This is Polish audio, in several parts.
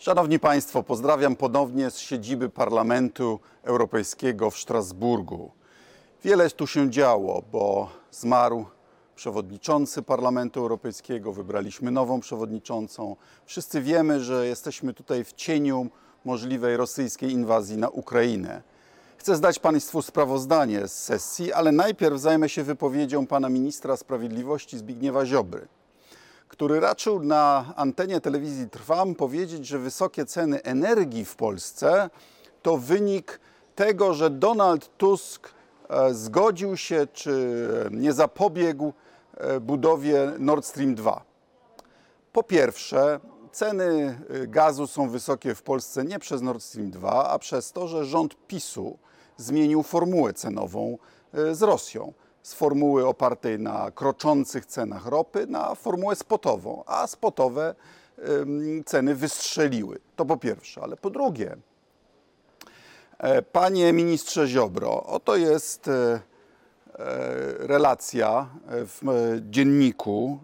Szanowni Państwo, pozdrawiam ponownie z siedziby Parlamentu Europejskiego w Strasburgu. Wiele tu się działo, bo zmarł przewodniczący Parlamentu Europejskiego, wybraliśmy nową przewodniczącą. Wszyscy wiemy, że jesteśmy tutaj w cieniu możliwej rosyjskiej inwazji na Ukrainę. Chcę zdać Państwu sprawozdanie z sesji, ale najpierw zajmę się wypowiedzią pana ministra sprawiedliwości Zbigniewa Ziobry który raczył na antenie telewizji Trwam powiedzieć, że wysokie ceny energii w Polsce to wynik tego, że Donald Tusk e, zgodził się czy nie zapobiegł e, budowie Nord Stream 2. Po pierwsze, ceny e, gazu są wysokie w Polsce nie przez Nord Stream 2, a przez to, że rząd PiSu zmienił formułę cenową z Rosją z formuły opartej na kroczących cenach ropy na formułę spotową, a spotowe ceny wystrzeliły. To po pierwsze, ale po drugie, e, panie ministrze Ziobro, oto jest e, e, relacja w dzienniku,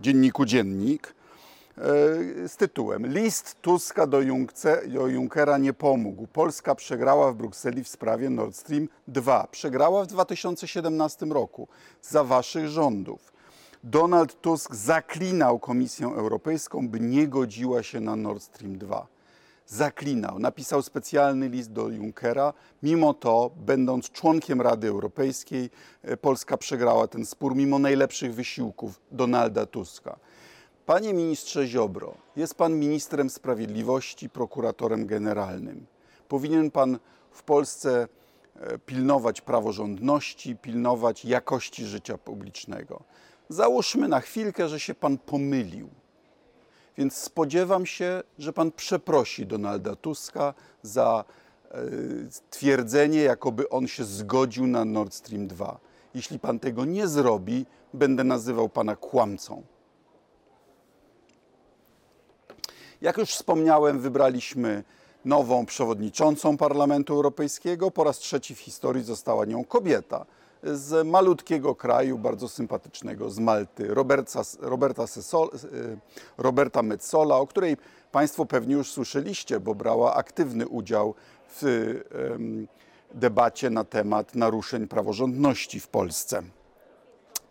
dzienniku Dziennik, z tytułem List Tuska do, do Junckera nie pomógł. Polska przegrała w Brukseli w sprawie Nord Stream 2. Przegrała w 2017 roku za waszych rządów. Donald Tusk zaklinał Komisję Europejską, by nie godziła się na Nord Stream 2. Zaklinał, napisał specjalny list do Junckera. Mimo to, będąc członkiem Rady Europejskiej, e, Polska przegrała ten spór, mimo najlepszych wysiłków Donalda Tuska. Panie ministrze Ziobro, jest pan ministrem sprawiedliwości, prokuratorem generalnym. Powinien pan w Polsce e, pilnować praworządności, pilnować jakości życia publicznego. Załóżmy na chwilkę, że się pan pomylił. Więc spodziewam się, że pan przeprosi Donalda Tuska za e, twierdzenie, jakoby on się zgodził na Nord Stream 2. Jeśli pan tego nie zrobi, będę nazywał pana kłamcą. Jak już wspomniałem, wybraliśmy nową przewodniczącą Parlamentu Europejskiego. Po raz trzeci w historii została nią kobieta z malutkiego kraju, bardzo sympatycznego, z Malty, Roberta, Roberta, Sesol, y, Roberta Metzola, o której Państwo pewnie już słyszeliście, bo brała aktywny udział w debacie na temat naruszeń praworządności w Polsce.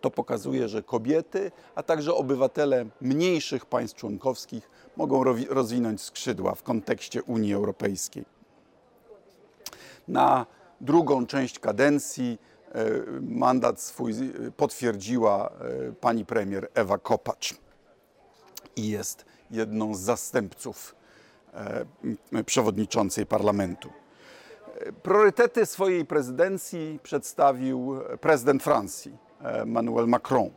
To pokazuje, że kobiety, a także obywatele mniejszych państw członkowskich mogą rozwinąć skrzydła w kontekście Unii Europejskiej. Na drugą część kadencji e, mandat swój potwierdziła e, pani premier Ewa Kopacz i jest jedną z zastępców e, przewodniczącej parlamentu. Priorytety swojej prezydencji przedstawił prezydent Francji Emmanuel Macron.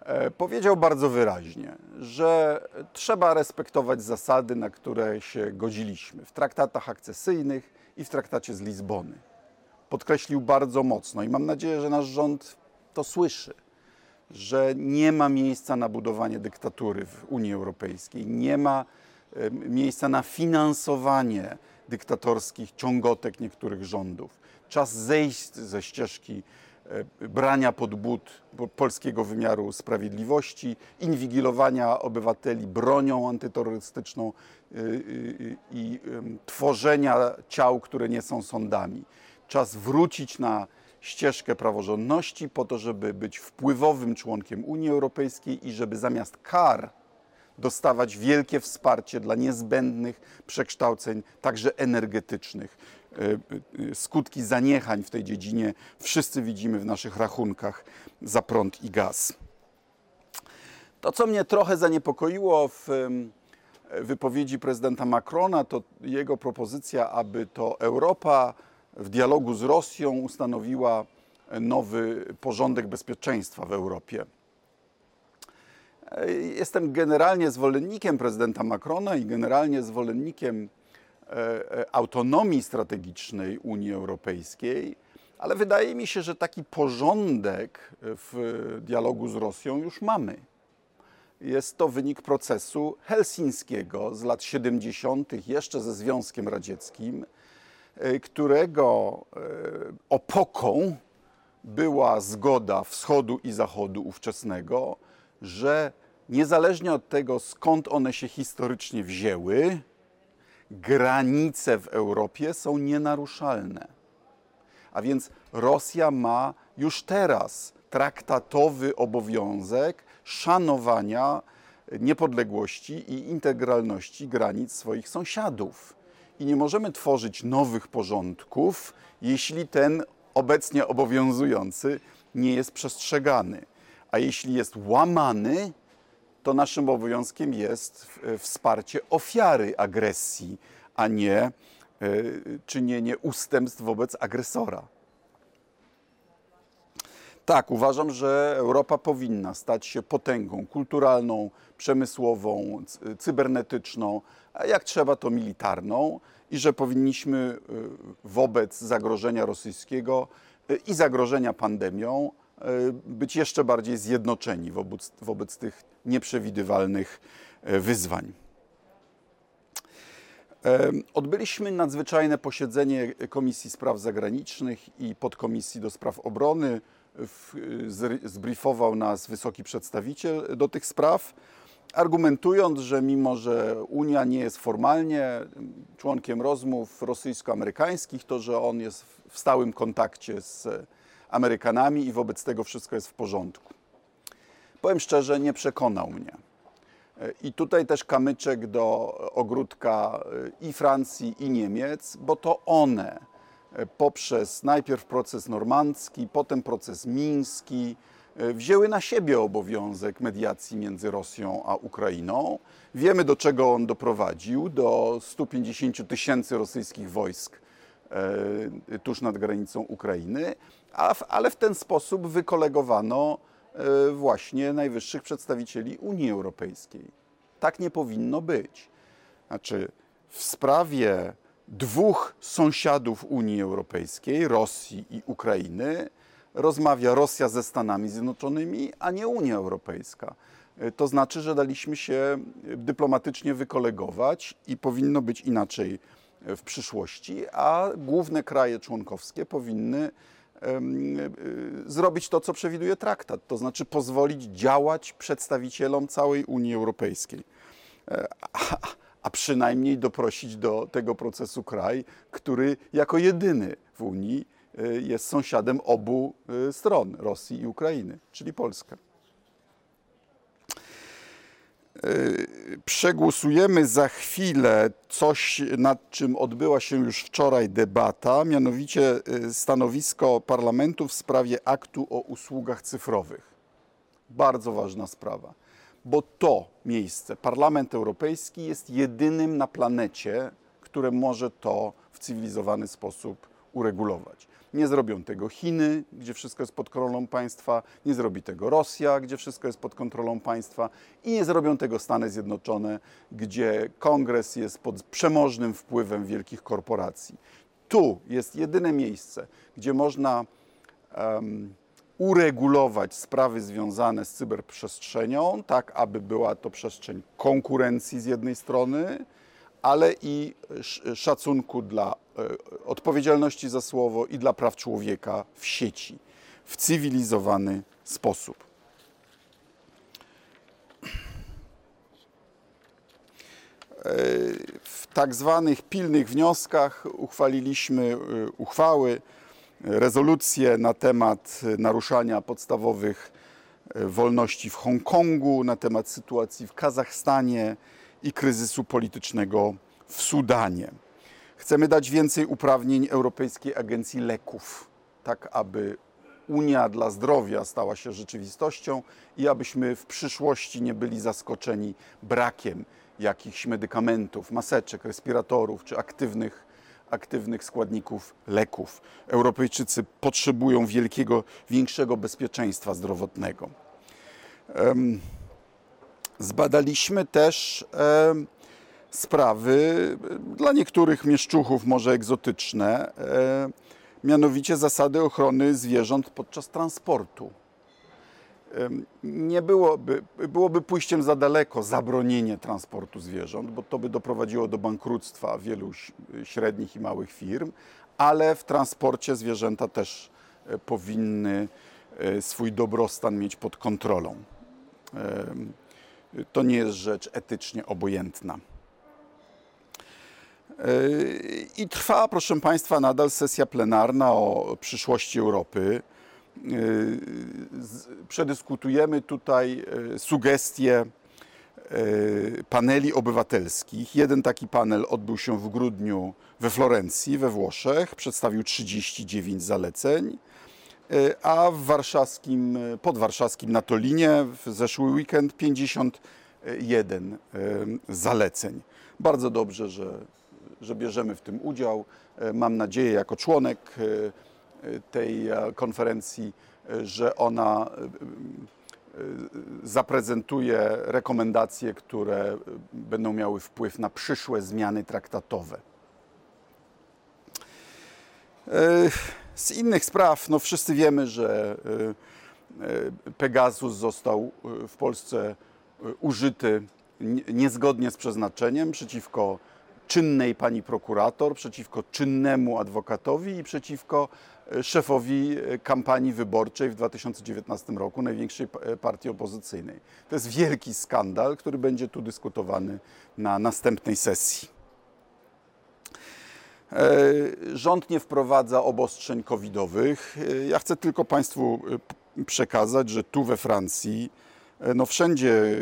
E, powiedział bardzo wyraźnie, że trzeba respektować zasady, na które się godziliśmy w traktatach akcesyjnych i w traktacie z Lizbony. Podkreślił bardzo mocno i mam nadzieję, że nasz rząd to słyszy, że nie ma miejsca na budowanie dyktatury w Unii Europejskiej, nie ma miejsca na finansowanie dyktatorskich ciągotek niektórych rządów. Czas zejść ze ścieżki brania pod but polskiego wymiaru sprawiedliwości, inwigilowania obywateli bronią antyterrorystyczną e, e, i tworzenia ciał, które nie są sądami. Czas wrócić na ścieżkę praworządności po to, żeby być wpływowym członkiem Unii Europejskiej i żeby zamiast kar dostawać wielkie wsparcie dla niezbędnych przekształceń, także energetycznych. E, e, skutki zaniechań w tej dziedzinie wszyscy widzimy w naszych rachunkach za prąd i gaz. To, co mnie trochę zaniepokoiło w wypowiedzi prezydenta Macrona, to jego propozycja, aby to Europa w dialogu z Rosją ustanowiła nowy porządek bezpieczeństwa w Europie. E, jestem generalnie zwolennikiem prezydenta Macrona i generalnie zwolennikiem autonomii strategicznej Unii Europejskiej, ale wydaje mi się, że taki porządek w dialogu z Rosją już mamy. Jest to wynik procesu helsińskiego z lat 70., jeszcze ze Związkiem Radzieckim, którego opoką była zgoda wschodu i zachodu ówczesnego, że niezależnie od tego, skąd one się historycznie wzięły, granice w Europie są nienaruszalne. A więc Rosja ma już teraz traktatowy obowiązek szanowania niepodległości i integralności granic swoich sąsiadów. I nie możemy tworzyć nowych porządków, jeśli ten obecnie obowiązujący nie jest przestrzegany. A jeśli jest łamany, to naszym obowiązkiem jest wsparcie ofiary agresji, a nie e, czynienie ustępstw wobec agresora. Tak, uważam, że Europa powinna stać się potęgą kulturalną, przemysłową, cybernetyczną, a jak trzeba to militarną i że powinniśmy wobec zagrożenia rosyjskiego i zagrożenia pandemią być jeszcze bardziej zjednoczeni wobec, wobec tych nieprzewidywalnych wyzwań. Odbyliśmy nadzwyczajne posiedzenie Komisji Spraw Zagranicznych i Podkomisji do Spraw Obrony zbriefował nas wysoki przedstawiciel do tych spraw, argumentując, że mimo, że Unia nie jest formalnie członkiem rozmów rosyjsko-amerykańskich, to że on jest w stałym kontakcie z Amerykanami i wobec tego wszystko jest w porządku. Powiem szczerze, nie przekonał mnie. I tutaj też kamyczek do ogródka i Francji, i Niemiec, bo to one poprzez najpierw proces normandzki, potem proces miński, e, wzięły na siebie obowiązek mediacji między Rosją a Ukrainą. Wiemy, do czego on doprowadził do 150 tysięcy rosyjskich wojsk e, tuż nad granicą Ukrainy, ale w ten sposób wykolegowano e, właśnie najwyższych przedstawicieli Unii Europejskiej. Tak nie powinno być. Znaczy, w sprawie dwóch sąsiadów Unii Europejskiej, Rosji i Ukrainy, rozmawia Rosja ze Stanami Zjednoczonymi, a nie Unia Europejska. To znaczy, że daliśmy się dyplomatycznie wykolegować i powinno być inaczej w przyszłości, a główne kraje członkowskie powinny zrobić to, co przewiduje traktat, to znaczy pozwolić działać przedstawicielom całej Unii Europejskiej. E, a przynajmniej doprosić do tego procesu kraj, który jako jedyny w Unii y, jest sąsiadem obu stron Rosji i Ukrainy, czyli Polska. Y, przegłosujemy za chwilę coś, nad czym odbyła się już wczoraj debata, mianowicie stanowisko parlamentu w sprawie aktu o usługach cyfrowych. Bardzo ważna sprawa bo to miejsce, Parlament Europejski, jest jedynym na planecie, które może to w cywilizowany sposób uregulować. Nie zrobią tego Chiny, gdzie wszystko jest pod kontrolą państwa, nie zrobi tego Rosja, gdzie wszystko jest pod kontrolą państwa i nie zrobią tego Stany Zjednoczone, gdzie kongres jest pod przemożnym wpływem wielkich korporacji. Tu jest jedyne miejsce, gdzie można um, uregulować sprawy związane z cyberprzestrzenią, tak aby była to przestrzeń konkurencji z jednej strony, ale i szacunku dla e, odpowiedzialności za słowo i dla praw człowieka w sieci w cywilizowany sposób. E, w tak zwanych pilnych wnioskach uchwaliliśmy e, uchwały rezolucję na temat naruszania podstawowych wolności w Hongkongu, na temat sytuacji w Kazachstanie i kryzysu politycznego w Sudanie. Chcemy dać więcej uprawnień Europejskiej Agencji Leków, tak aby Unia dla Zdrowia stała się rzeczywistością i abyśmy w przyszłości nie byli zaskoczeni brakiem jakichś medykamentów, maseczek, respiratorów czy aktywnych aktywnych składników leków. Europejczycy potrzebują wielkiego, większego bezpieczeństwa zdrowotnego. Zbadaliśmy też sprawy dla niektórych mieszczuchów może egzotyczne, mianowicie zasady ochrony zwierząt podczas transportu nie byłoby, byłoby pójściem za daleko zabronienie transportu zwierząt, bo to by doprowadziło do bankructwa wielu średnich i małych firm, ale w transporcie zwierzęta też e, powinny e, swój dobrostan mieć pod kontrolą. To nie jest rzecz etycznie obojętna. I trwa, proszę Państwa, nadal sesja plenarna o przyszłości Europy. Przedyskutujemy tutaj sugestie paneli obywatelskich. Jeden taki panel odbył się w grudniu we Florencji, we Włoszech. Przedstawił 39 zaleceń, a w warszawskim, podwarszawskim na Tolinie w zeszły weekend 51 zaleceń. Bardzo dobrze, że, że bierzemy w tym udział. Mam nadzieję, jako członek tej konferencji, że ona zaprezentuje rekomendacje, które będą miały wpływ na przyszłe zmiany traktatowe. Z innych spraw, no wszyscy wiemy, że Pegasus został w Polsce użyty niezgodnie z przeznaczeniem przeciwko czynnej pani prokurator, przeciwko czynnemu adwokatowi i przeciwko szefowi kampanii wyborczej w 2019 roku największej partii opozycyjnej. To jest wielki skandal, który będzie tu dyskutowany na następnej sesji. Rząd nie wprowadza obostrzeń covidowych. Ja chcę tylko Państwu przekazać, że tu we Francji, no wszędzie,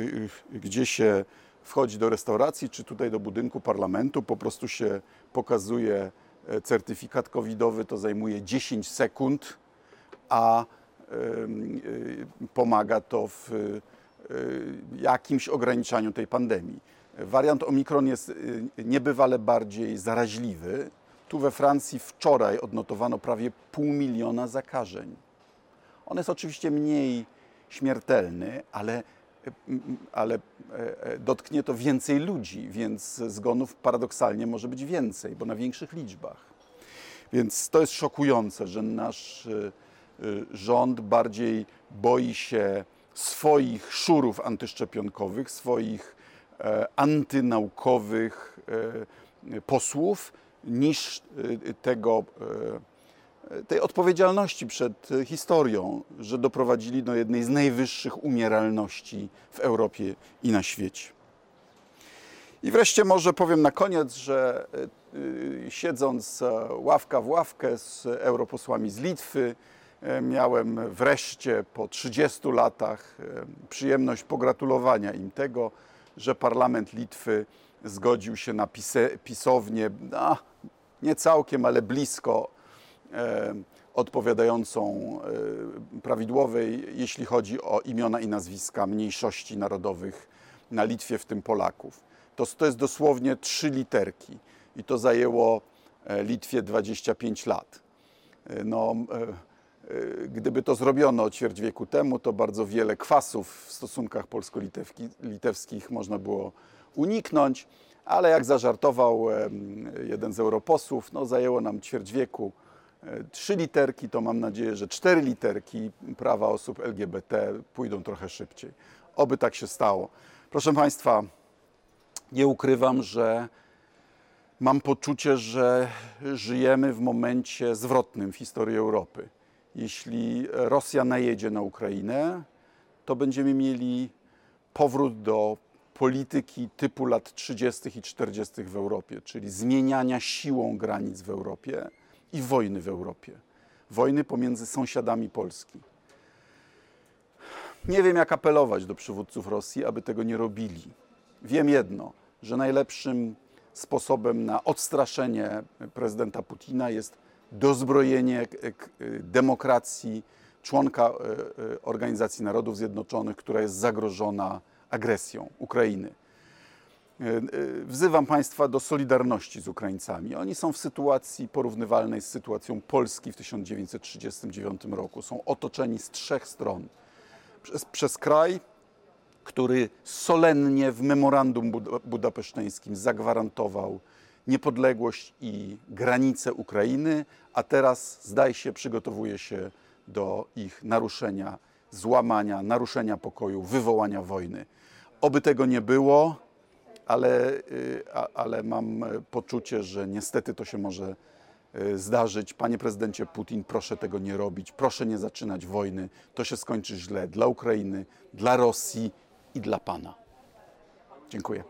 gdzie się wchodzi do restauracji czy tutaj do budynku parlamentu, po prostu się pokazuje certyfikat covidowy, to zajmuje 10 sekund, a pomaga to w jakimś ograniczaniu tej pandemii. Wariant Omikron jest niebywale bardziej zaraźliwy. Tu we Francji wczoraj odnotowano prawie pół miliona zakażeń. On jest oczywiście mniej śmiertelny, ale ale dotknie to więcej ludzi, więc zgonów paradoksalnie może być więcej, bo na większych liczbach. Więc to jest szokujące, że nasz rząd bardziej boi się swoich szurów antyszczepionkowych, swoich antynaukowych posłów, niż tego tej odpowiedzialności przed historią, że doprowadzili do jednej z najwyższych umieralności w Europie i na świecie. I wreszcie może powiem na koniec, że siedząc ławka w ławkę z europosłami z Litwy, miałem wreszcie po 30 latach przyjemność pogratulowania im tego, że parlament Litwy zgodził się na pisownię, no, nie całkiem, ale blisko odpowiadającą prawidłowej, jeśli chodzi o imiona i nazwiska mniejszości narodowych na Litwie, w tym Polaków. To, to jest dosłownie trzy literki i to zajęło Litwie 25 lat. No, gdyby to zrobiono ćwierć wieku temu, to bardzo wiele kwasów w stosunkach polsko-litewskich można było uniknąć, ale jak zażartował jeden z europosłów, no zajęło nam ćwierć wieku trzy literki, to mam nadzieję, że cztery literki prawa osób LGBT pójdą trochę szybciej. Oby tak się stało. Proszę Państwa, nie ukrywam, że mam poczucie, że żyjemy w momencie zwrotnym w historii Europy. Jeśli Rosja najedzie na Ukrainę, to będziemy mieli powrót do polityki typu lat 30. i 40. w Europie, czyli zmieniania siłą granic w Europie i wojny w Europie. Wojny pomiędzy sąsiadami Polski. Nie wiem, jak apelować do przywódców Rosji, aby tego nie robili. Wiem jedno, że najlepszym sposobem na odstraszenie prezydenta Putina jest dozbrojenie demokracji, członka Organizacji Narodów Zjednoczonych, która jest zagrożona agresją Ukrainy. Wzywam Państwa do solidarności z Ukraińcami. Oni są w sytuacji porównywalnej z sytuacją Polski w 1939 roku. Są otoczeni z trzech stron. Przez, przez kraj, który solennie w memorandum budapeszteńskim zagwarantował niepodległość i granice Ukrainy, a teraz zdaje się przygotowuje się do ich naruszenia, złamania, naruszenia pokoju, wywołania wojny. Oby tego nie było, ale, ale mam poczucie, że niestety to się może zdarzyć. Panie prezydencie Putin, proszę tego nie robić, proszę nie zaczynać wojny. To się skończy źle dla Ukrainy, dla Rosji i dla Pana. Dziękuję.